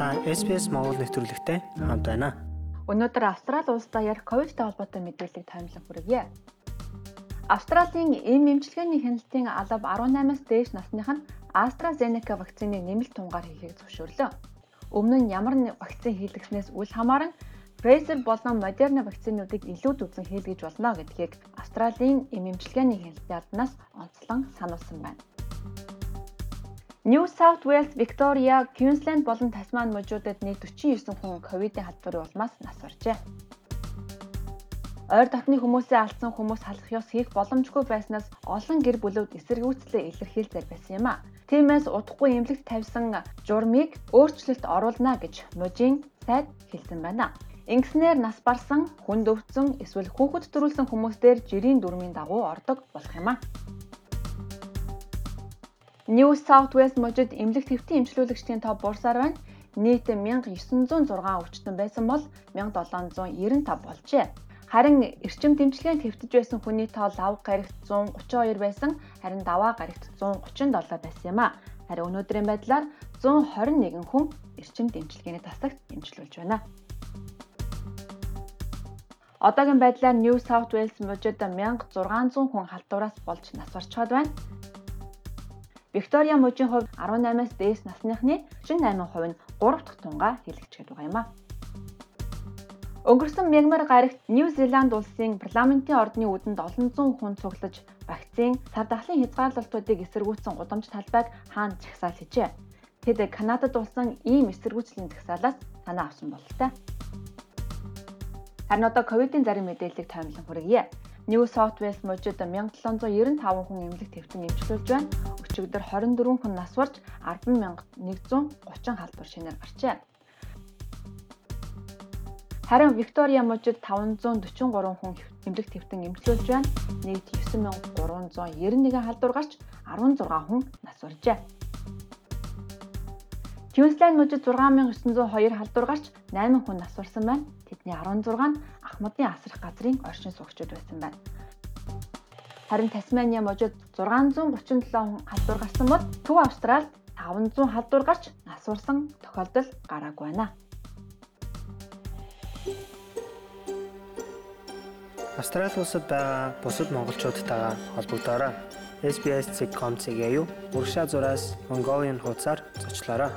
Та SBS Монгол нэвтрүүлэгтэй хамт байна. Өнөөдөр Австрали улс даяар ковидтай холбоотой мэдээллийг таймлан хүргье. Австралийн эм эмчилгээний хяналтын алба 18-аас дээш насных нь AstraZeneca вакциныг нэмэлт тунгаар хийхийг зөвшөөрлөө. Өмнө нь ямар нэг вакцин хийлгэснээс үл хамааран Pfizer болон Moderna вакцинуудыг илүү дүрзэн хийлгэж болно гэдгийг Австралийн эм эмчилгээний хяналтын албанаас онцлон сануулсан байна. New South Wales, Victoria, Queensland болон Тасман мужуудад нийт 49 хүн ковидын халдварын улмаас нас баржээ. Ойр дотны хүмүүсээ алдсан хүмүүс халах ёс хийх боломжгүй байснаас олон гэр бүлүүд эсэргүүцлээ илэрхийлзээр байсан юм а. Тиймээс удахгүй эмнэлэгт тавьсан журмыг өөрчлөлт оруулна гэж мужийн сайд хэлсэн байна. Ингэснээр нас барсан, хүнд өвдсөн эсвэл хүүхэд төрүүлсэн хүмүүстээр жирийн дүрмийн дагуу ордог болох юм а. New South Wales мужид эмнэлэг твтийн эмчилүүлэгчдийн тоо буурсаар байна. Нийт 1906 өвчтөн байсан бол 1795 болжээ. Харин эрчим дэмжлэгийн твтэж байсан хүний тоо лав гарагт 132 байсан, харин даваа гарагт 137 байсан юм а. Харин өнөөдрийн байдлаар 121 хүн эрчим дэмжлэгээний тасагт эмчилүүлж байна. Одоогийн байдлаар New South Wales мужид 1600 хүн халдвараас болж нас барчаад байна. Виктория мужийн хувьд 18-аас дээш насныхны 48% нь 3 дахь тунгаа хийлгэж байгаа юм а. Өнгөрсөн мягмар гарагт Нью Зеланд улсын парламентын ордны үүдэнд олон зуун хүн цуглаж вакцин, сар дахлын хязгаарлалтуудыг эсэргүүцсэн гудамж талбайг хаана чагсаал хийжээ. Тэд Канадад улсан ийм эсэргүүцлийн тагсаалаас санаа авсан бололтой. Харин одоо ковидын зарим мэдээллийг таймлан хүргье. New South Wales мужид 1795 хүн эмнэлэг твтэн эмчилүүлж байна. Өчигдөр 24 хүн нас барж 100130 халдвар шинээр гарчээ. Харин Виктория мужид 543 хүн эмнэлэг твтэн эмчилүүлж байна. Нийт 9391 халдвар гарч 16 хүн нас баржээ. Queensland мужид 6902 халдвар гарч 8 хүн нас барсан байна. Тэдний 16 нь Ахмадын асрах газрын оршин суугчид байсан байна. Харин Тасмания мужид 637 хүн халдвар гарсан бол Төв Австралид 500 халдвар гарч нас барсан тохиолдол гараагүй байна. Австрали улсад байгаа бусад монголчуудтайгаа холбогдоорой. SBS.com-ийг аюу уршаа зураас Mongolian хуудасаар зочлоорой.